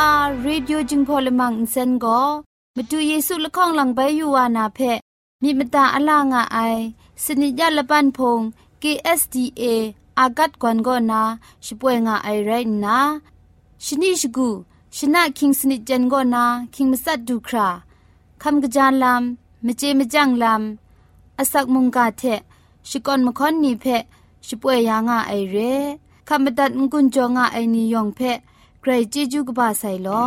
AWR Radio จึงพอลมังอินเซนก็มาดูเยซูละข้องหลังใบยูวานาเพมีมตาอลางอไอสนิจยาละปันพง KSDA อากัดกวนก็นาช่วยงาไอไรนะชนิชกูชนะคิงสนิจเจนก็นาคิงมัสัดดูคราคำกระจานลำมเจมจังลำอาศักมุงกาเทชิกอนมคอนนีเพช่วยยางาไอเรคำบัดงกุนจงาไอนิยองเพ ใครจีจูกบาไซลอ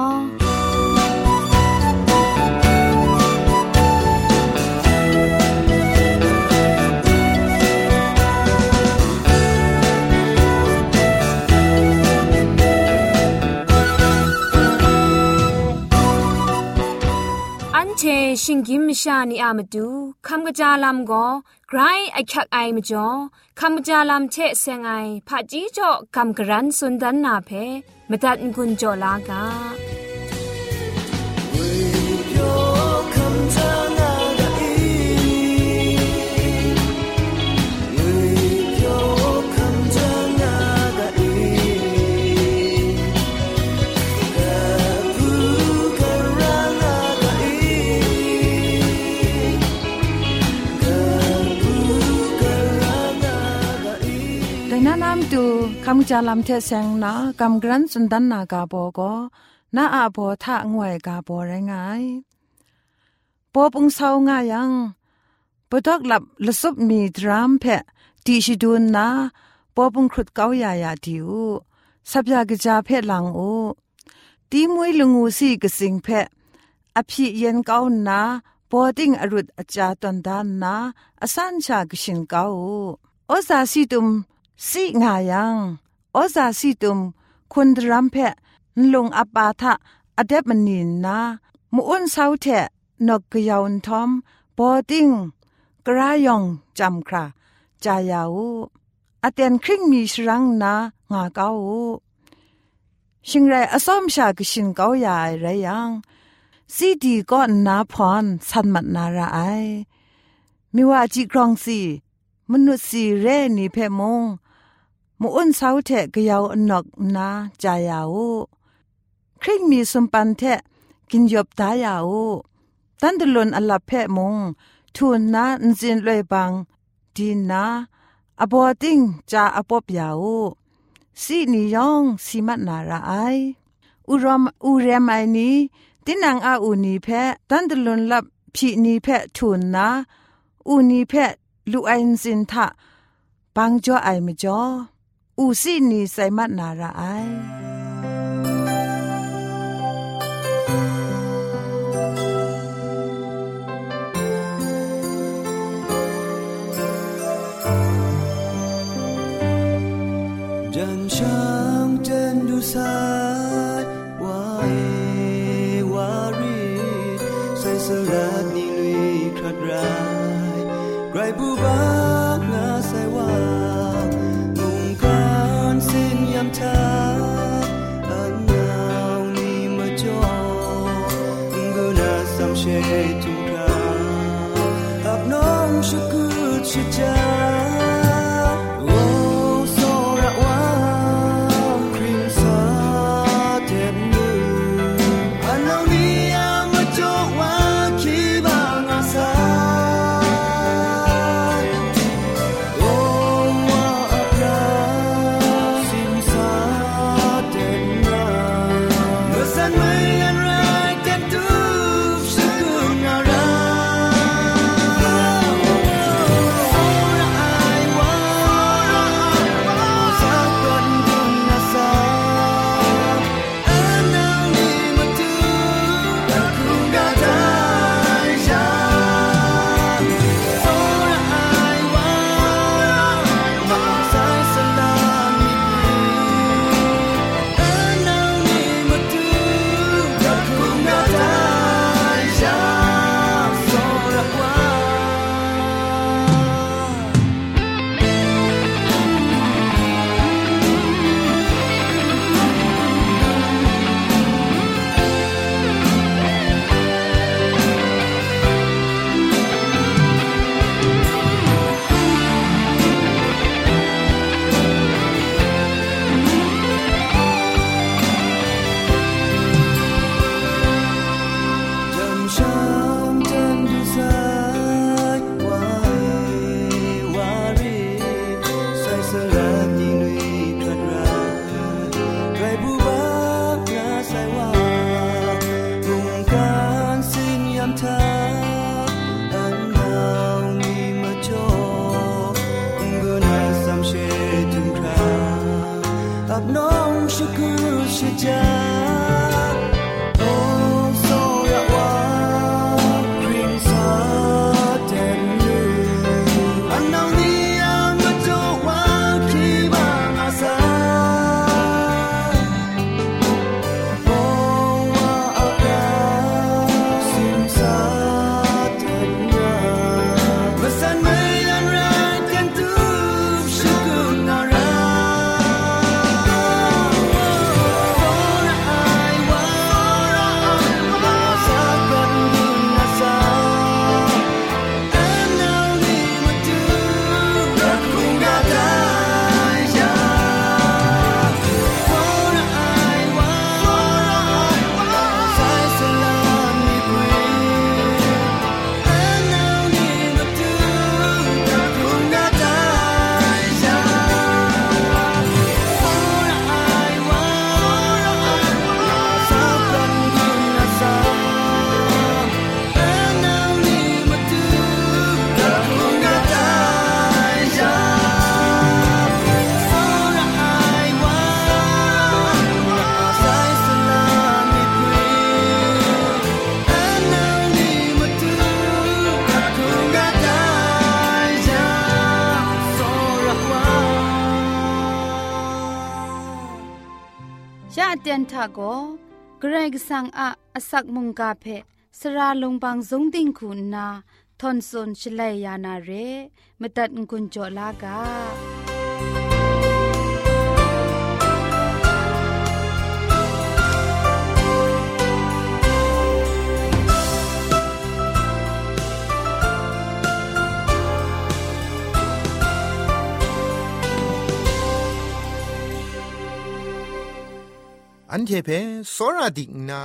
เชชิงกิมชานีอามาดูคำกระจาลำก็ ไรไอคักไอมาจ่อคำกระจาลำเชเซงไอผาจีจ่อคำกระรันสุนดันนาเพมตัดกุญจ่อลากา จาลำเทเซงนากำกรันสุนดันนากาโบก็นาอาโบทะงวยกาโบไรงายปอปุงเศร้างายังปดอกหลับละซุบมีดรามเพะตีชิดูนนาปอปุงครุดเกายายาดิวสับยากจาเพะหลังโอตีมวยลงูสีกสิงเพะอภิเย็นเกานาปอติงอรุดอาจาตันดานนาอสันชากชินเกาโอซาสีตุมสิงายัง อซาสิตุมคุณรัมเพะลงอปาทะอเดบมนินนามูอุนเซาเทะนกกยาวทอมบอดิงกรายองจำคราจายาวอเตนคริงมีชรังนางาเกาชิงไรอสอมชากชินเกาใหญ่ไรยังซีดีก็นาพรสันมัดนาราไอมิว่าจีกรองสีมนุษย์สีเรนีเพมง มูอ้นเสาเทะกยาวอนกนาจายาวคริงมีสมปันเทะกินยบตายาวตันตลนอลับเพะมงทูนนานจินเลยบังดีนาอบอติงจาอปบยาวสีนิยองสีมัดนาราไออุรมอุเรมไอนีตินังอาอูนีเพะตันตลนลับพีนีเพะทูนนาอูนีเพะลูไอนซินทะปังจ่อไอมจ่อ อูซี่นีไซมัดนาราไอจันช่างเจนดูสายว่าเอวารีใส่สลัด เตียนทาโกเกรกสังอะอสักมุงกาเพสระลงบางสงติงคุณนาทอนซนชลัยยานาเรมตัดกุญจลากา อันเทเพสราดิกนา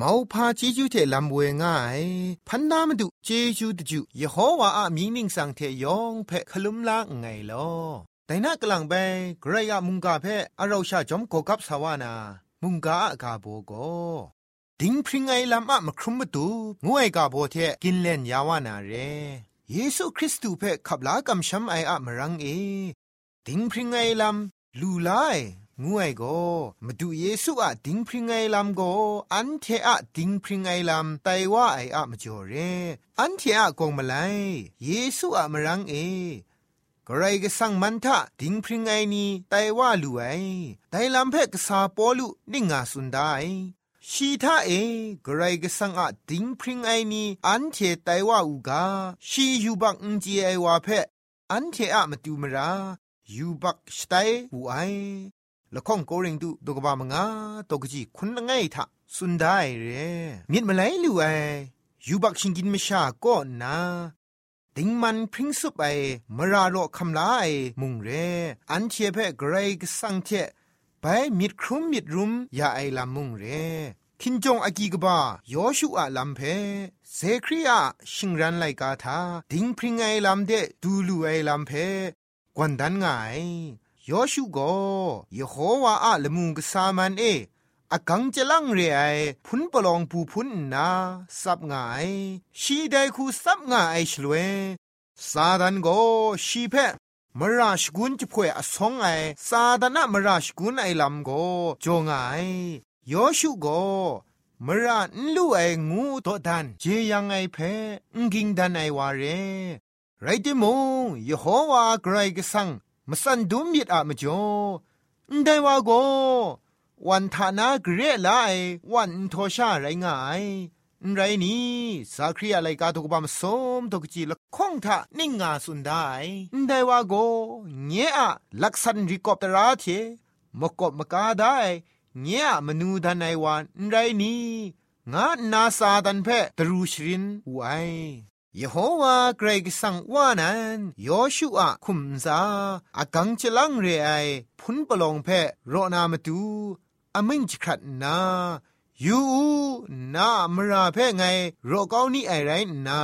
မောဖာจีจูเทลัมเวง่ายพันนามดุเจจูตจูยโฮวาอะมีนิงสังเทยองเพคลุมลาไงลอแต่นักลังไปไกรยามุงกาเพอเราชาจอมโกกับสาวานา มุงกาอากาโบโกดิงพริงไงลำอะมครุมตุงวยกาโบเทกินเล่นยาวานาเรเยซูคริสต์เพขับลากำช้ำไออะมรังเอ ดิงพริงไงลำลูไล งวยโกมาดูเยซูอะดิงพริงไงลำโกอันเทอะดิงพริงไงลำไตว่าไออะมาจ่อเรอันเทอะกงมาไลเยซูอะมารังเอกรก็สังมันทะดิงพริงไงนี้ไตว่าลูไอไตลำเพกสาปอลุนิงาสุนได้ชีทาเอกรก็สังอะดิงพริงไอนี้อันเทไตว่าอูกาชียูบักอุจีไอว่าเพอันเทอะมาดูมรายูบักสไตอูไอ ละข้องโกริงดูดกบามงาตกจีคุณง่ายทะสุนได้เรมิดมาไลลู่ไอยูบักชิงกินไม่ชาก็นาดิงมันพริ้งสุบไอมราโรคำลาไอมุงเร อันเชเพกรกสังเทไปมิดครุมมิดรุมยาไอลามุงเรคินจงอากีกบายอชูอาลัมเพเซครีอาชิงรันไลกาทาดิงพริงไอลัมเดดูลูไอลัมเพกวนดันไงยอชูโกย โฮวาอะละมุงกสามันเออากังจลังเรไอพุนปลองปูพุนนาสับงายชีไดคูสับงายชลเวซาดันโกชีเพมราชกุนจะพ่วยอสองไอซาดานะมราชกุนไอลำโกจงไอยอชูโกมรานลูไองูตอดันเจยังไอเพงกิงดันไอวาเรไรติมงยโฮวาไกรกสัง มสันดุมยิดอะมจ่อได้ว่าโกวันทานาเกรไลวันทอชาไรง่ายไรนี้สักครีอะไรกาตุกบามสมตกจีละคงทะนิ่งงาสุนได้ได้ว่าโกเงี้ยลักษันริกอบตราเทมกบมกาได้เงี้ยมนูดันไอวันไรนี้งานาซาดันเพตรูชรินไว ยโฮวาเกรกสังวานันยอชูอาคุมซาอากังจะลังเรไอพุนปลองเพโรนามาตูอามิงจครัดนายูนามราเพไงโรกานี่ไอไรนา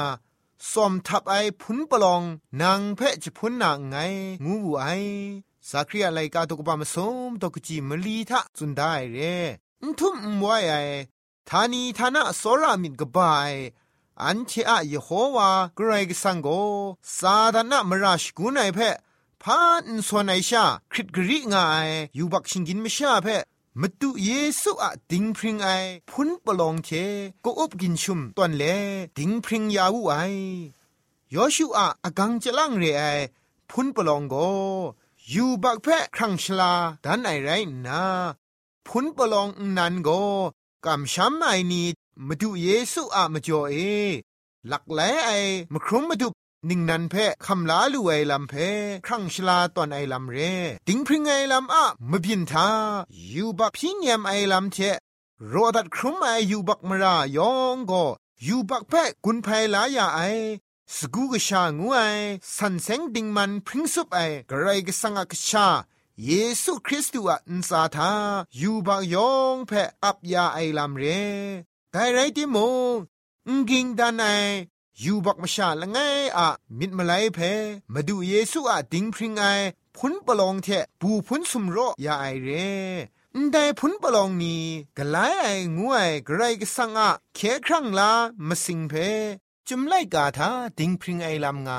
สมทับไอพุนปลองนางเพจะพุนนางไง งูไอสักรีอะไรกาตุกปามสมตกจีมลีทะจุนได้เรนทุ่มมวยไอทานีทานะสรามิดกบาย อันเชอะยโฮวากรกสังโกซาดานะมราชกุนไอเพพานสวนไอชาคริตกรีงายยูบักชิงกินมชาเพมตุเยซูอะดิงพริงไอพุนปลองเทก็อบกินชุมตอนเลดิงพริงยาวูไอยอชูอะอกังจะลังเรไอพุนปลองโกยูบักเพครังชลาดันไอไรนาพุนปลองนันโกกำช้ำไอนี มาดูเยซูอะมาจ่อเอหลักแหลไอมาครุมมาดูนิ่งนันเพคำลาลูไอลำเพครั้งชลาตอนไอลำเรติงพริงไอลำอะมาบินทายูบักพิญยมไอลำเทโรดัดครุมไอยูบักมรายองก็ยูบักเพกุนไพลายาไอสกูกชางูไอสันเซงดิงมันพริ้งสุบไอกระไรกสังกชาเยซูคริสต์อะอินซาทายูบักยองเพอับยาไอลำเร ไกไรติโมงกิงดานไอยูบักมชาละไงอะมิดมาไลเพมาดูเยซูอะดิงพริงไอพุนปลองเทปูพุนสุมโรยาไอเรแต่พุนปลองนี้กลายไองูไอกระไรกสังอะเคครั้งลามาสิงเพจุมไลกาทาดิงพริงไอลำไง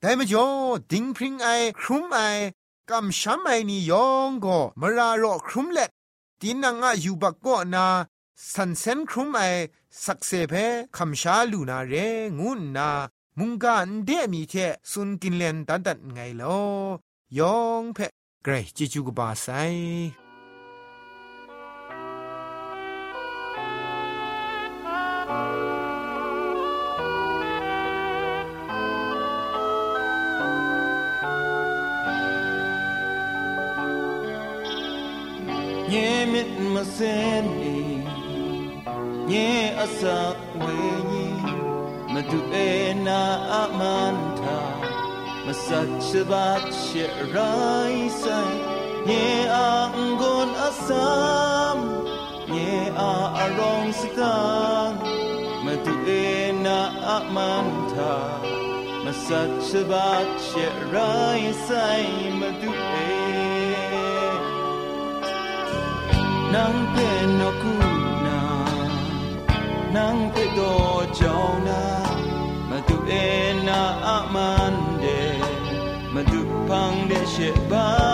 แต่มจ่อดิงพริงไอครุมไอกำช้ำไอนี่ยองก็มารารอครุมเล็ดตีนังอะอยู่บักก็นา สันเซนครุมไอสักเซเพคำชาลูนาเรงุนนา มุงกานเดมีเทสุนกินเลนตันตันไงลอยองเพะเกรจิจูกบาไซเยมิดมาเซน nye asa wenyi madu ena amanta masach bach rai sai nye angon asam nye a arong sitan madu ena amanta masach bach rai sai madu ena nang penokun နန်းခေတော်ကြောင်းနာမသူအနာအမန်တဲ့မသူဖန်တဲ့ရှေဘာ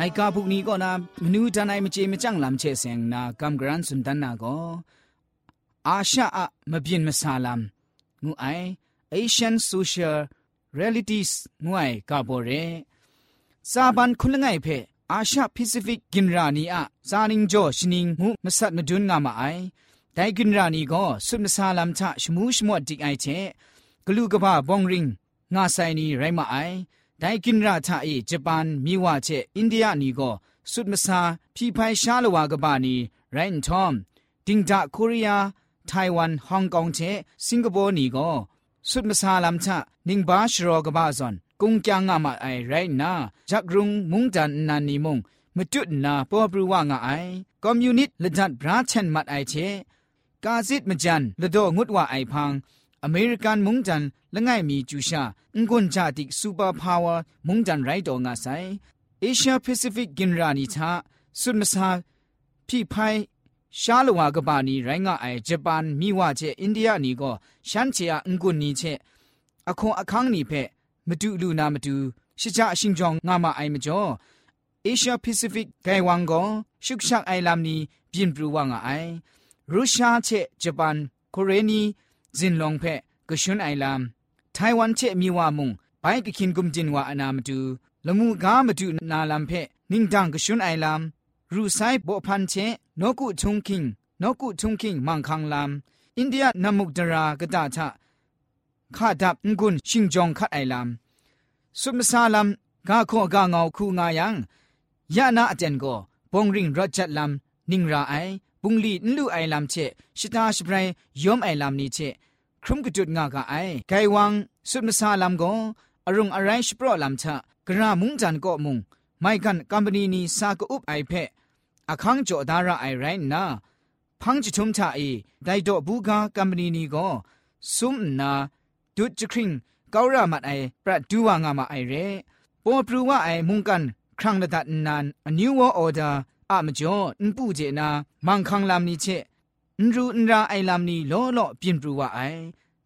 ไงกาบุกนี้ก็นามนูทนายมเจมจังลำเชเซงนากำกรันสุนดันนาก็อาชาอะมเบียนมสาลามงูไอ Asian Social Realities งูไอกาโบเรซาบันคุณละไงเพอาชาพิซิฟิกกินรานีอะซานิงโจชนิงงูมสัตมดุนงามาไอไดกินรานีก็สุมสาลามทะชมูชมวดดิไอเชกลูกบ้าบองริงงาไซนีไรมาไอ ญี่ปุ่นมีว่าเชอินเดียนี่ก็สุดมสาพี่ภัยชาลวากบานีไรน์ทอมดิงดาโคเรียไต้หวันฮ่องกงเชสิงคโปร์นี่ก็สุดมสาลำชะนิงบาชรอกบาซอนกุงจางงามาไอไรนาจักรุงมุงจันนานีมุงมจุดนาปอบรูว่างาไอคอมยูนิตละดัดบราเชนมัดไอเชกาซิดมจันละโดงุดว่าไอพัง อเมริกันมุงจันละง่ายมีจูชางุนจาติกซูเปอร์พาวเวอร์มุงจันไรโดงาไซเอเชียแปซิฟิกกินรานิชาสุดมสาพี่ไพชาลวากบานีไรงาไอญี่ปุ่นมีว่าเจอินเดียนี่ก็ฉันเชียงกุนนี่เชอคงอคังนี่เพมาดูลูนามาดูชิจาชิงจองงามาไอมจ่อเอเชียแปซิฟิกไกวังก็ชุกชักไอลามนี้ บินปรูว่างไองเพกชุนไอลามไต้หวันเชมีว่ามุงไปกคินกุมจินว่าอนามดูละมูกามาดูนาลามเพนิงดังกชุนไอลามรูไซบ่พันเชนกุชุงคิงนกุชุงคิงมังคังลามอินเดียนามุกดรากะตาชะข้าดับงุนชิงจองคัดไอลามสุมซาลามกาโคกาเงาคูงายังยะนาอเจนโกปงริงรจัดลามนิงราไอบุงลีนลูไอลามเชชิตาสเปรยยอมไอลามนี้เช ครุมกจุดงากาไอไกวังสุมซาลามโกอรุงอะไรสปรอลามชะกระมุงจันก็มุงไม่กันกัมปนีนีสากอุบไอเพอคังจอดาระไอไรนาพังจิทุมชาเอไดโดบูกากัมปนีนีก็ซุมนาดุจคริงการามัดไอปรัดดูวางามาไอเรปอปรูว่าไอมุงกันครั้งละดัดนาน a new world order อะมจ่อนปูเจนามังคังลามนี้เช အန်ရူအန်ရာအိုင်လမ်နီလောလော့ပြင်ပြူဝအိုင်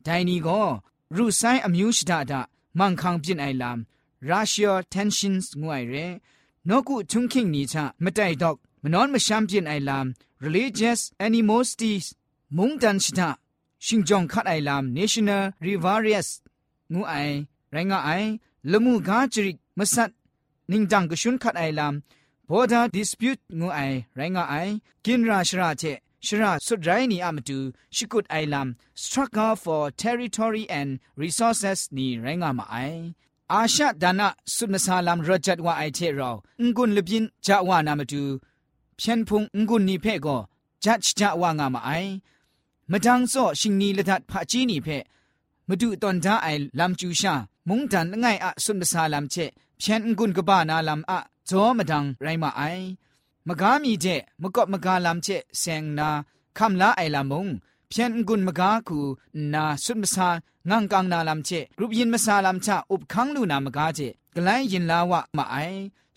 ဒိုင်နီကိုရူဆိုင်အမျိုးရှိတာဒမန်ခန့်ပြင်အိုင်လမ်ရုရှားတန်ရှင်စ်ငွိုင်ရဲနော့ကုချုံခင်းနီချမတိုင်တော့မနွန်မရှမ်းပြင်အိုင်လမ် religious animosities မုန်တန်ရှိတာရှင်ဂျုံခတ်အိုင်လမ် national rivarious ငူအိုင်ရိုင်းငါအိုင်လမှုကားကြိမဆတ်နင်းတန်ကရှင်ခတ်အိုင်လမ် border dispute ငူအိုင်ရိုင်းငါအိုင်ကင်ရာရှရာချက် ชราสุดไรนี่อามาดูชิกุดไอลัม struggle for territory and resources นี่ไรงามาไออาชาดานะสุดมาซาลามรจัดว่าไอเทเรางุนลบินจะว่านามาดูเพียนพุงงุนนี่เพ่ก็จัดจะว่างามาไอมาดังโซชิงนีละดัดพะจีนี่เพ่มาดูตอนท้าไอลำจูชา มุงดันง่ายอะสุดมาซาลามเชเพียนงุนกบ้านาลำอะจอมาดังไรมาไอ มกามีเจมกบมกาลำเชเซงนาคำลาไอลำมงเพียนกุนมกาคูนาสุดมาซางังกังนาลำเชกรุบยินมาซาลำชาอุบคังลูนามกาเจกลายยินลาวะมาไอ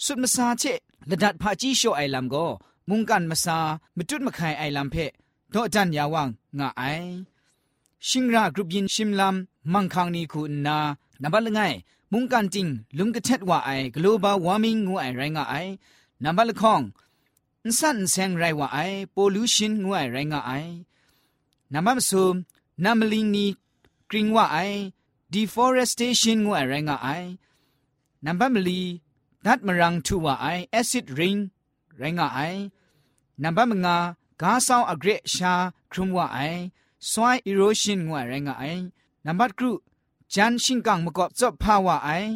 สุดมาซาเชละดัดพาจีโชไอลำโกมุงกันมาซามจุดมาไคไอลำเพโตจันยาวังงาไอชิงรากรุบยินชิมลำมังคังนีคูนานับละไงมุงกันจริงลุงกะเท็ดว่าไอ global warming งูไอไรงาไอนับละข้อง န်ဆန်ဆန်ရိုင်ဝအိုင်ပိုလူရှင်းငွိုင်ရိုင်ငါအိုင်နမမဆုနမလင်းနီကရင်ဝအိုင် deforestation ငွိုင်ရိုင်ငါအိုင်နမ်ဘမလီဒတ်မရန်တူဝအိုင် acid rain ရိုင်ငါအိုင်နမ်ဘမငါဂါဆောင်အဂရက်ရှာခရုံဝအိုင် soil erosion ငွိုင်ရိုင်ငါအိုင်နမ်ဘတ်ကရုဂျန်ရှင်းကန်မကော့ဇော့ဖာဝအိုင်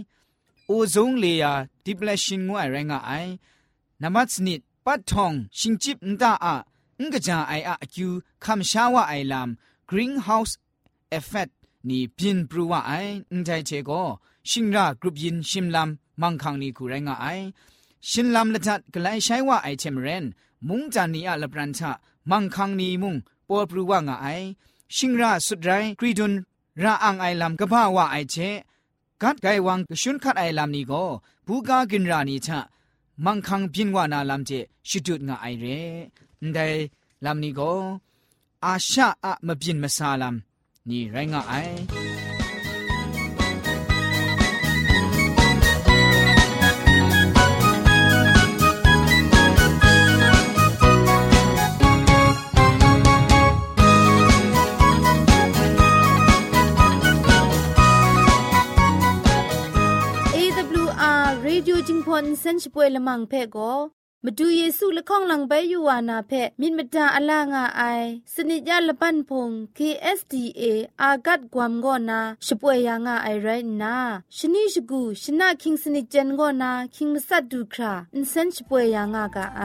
အိုဇုံလေယာ depletion ငွိုင်ရိုင်ငါအိုင်နမတ်စနစ် ปัดทองชิงจิบนตาอะงกจาไออะคิวคำชาวะไอลาม greenhouse effect นี่พินปรูว่าไอใจเชโกชิงรากรุปยินชิมลำมังคังนี่คูไรงาไอชินลำละจัดกลายใช้ว่าไอเทมเรน มุงจานีอะละปรันชะมังคังนี่มุงปอปรูว่างาไอชิงราสุดไรกรีดุนราอังไอลำกะบ้าว่าไอเชกัดไกวังกชุนคัดไอลำนี่ก็บูกากินรานีชะ มังคังพินว่านาลำเจชุดุดงาไอเรได้ลำนี้ก็อาชาอะมบินมาซาลำนี่ไรงาไอ จิงพอนเซนช่วยละมังเพ่ก็มาดูเยซูละข้องหลังใบยูวานาเพ่มินมตาอลางาไอสนิจยาละปันพง KSDA อากัดกวมก็นาช่วยยางาไอไรนาชนิชกูชนะคิงสนิจเจนก็นาคิงมัสัดดูคราอินเซนช่วยยางากาไอ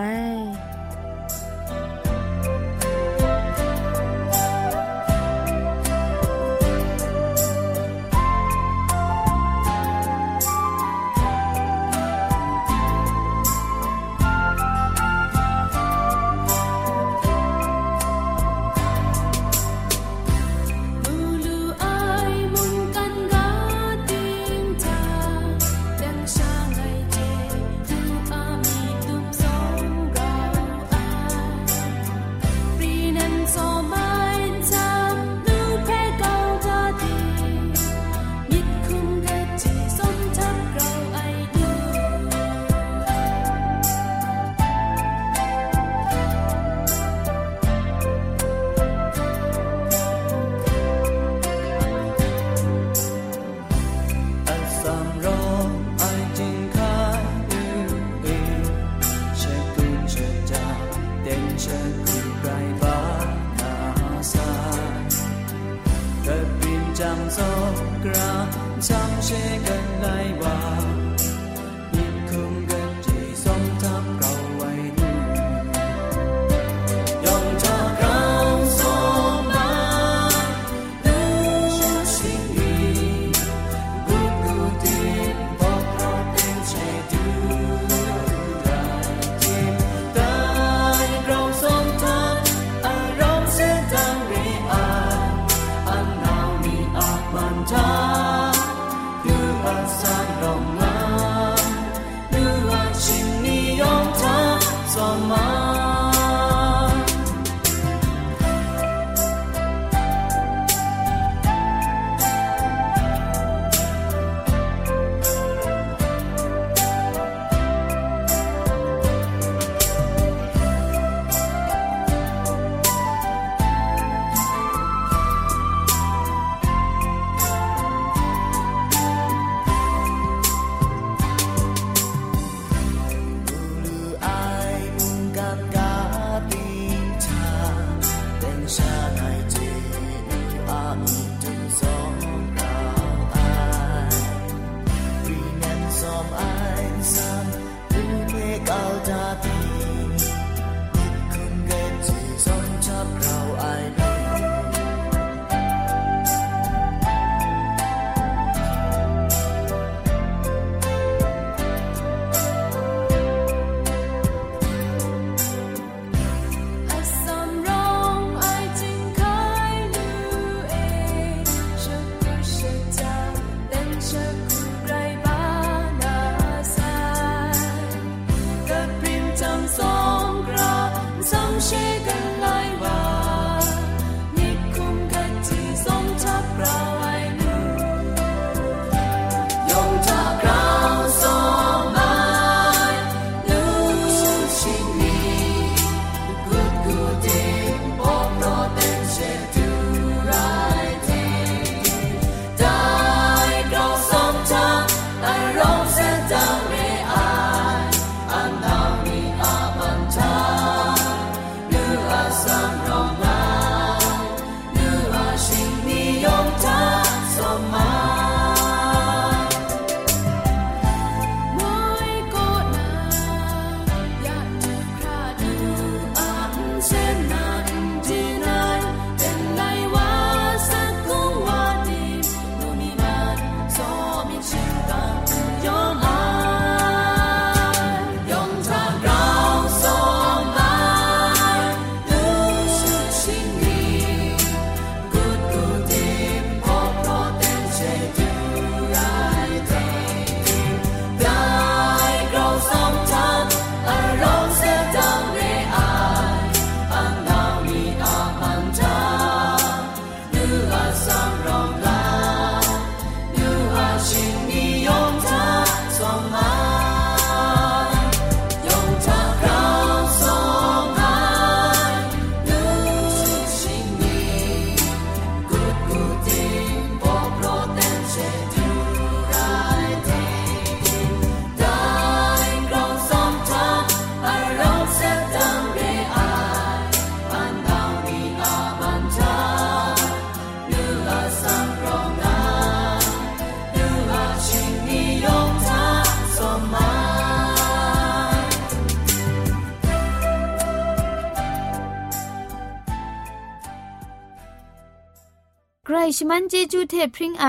ชมันเจจูเทพริงไอ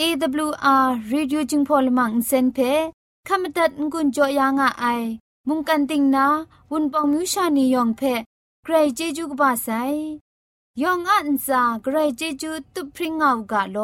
AWR Reducing Polymer เซนเพขมตัดงูจ่อยางอ้ายมุงกันติงนาวุนปองมิวชานียองเพใครเจจูกบาไซยองอันซาใครเจจูตุพริงเอากาโล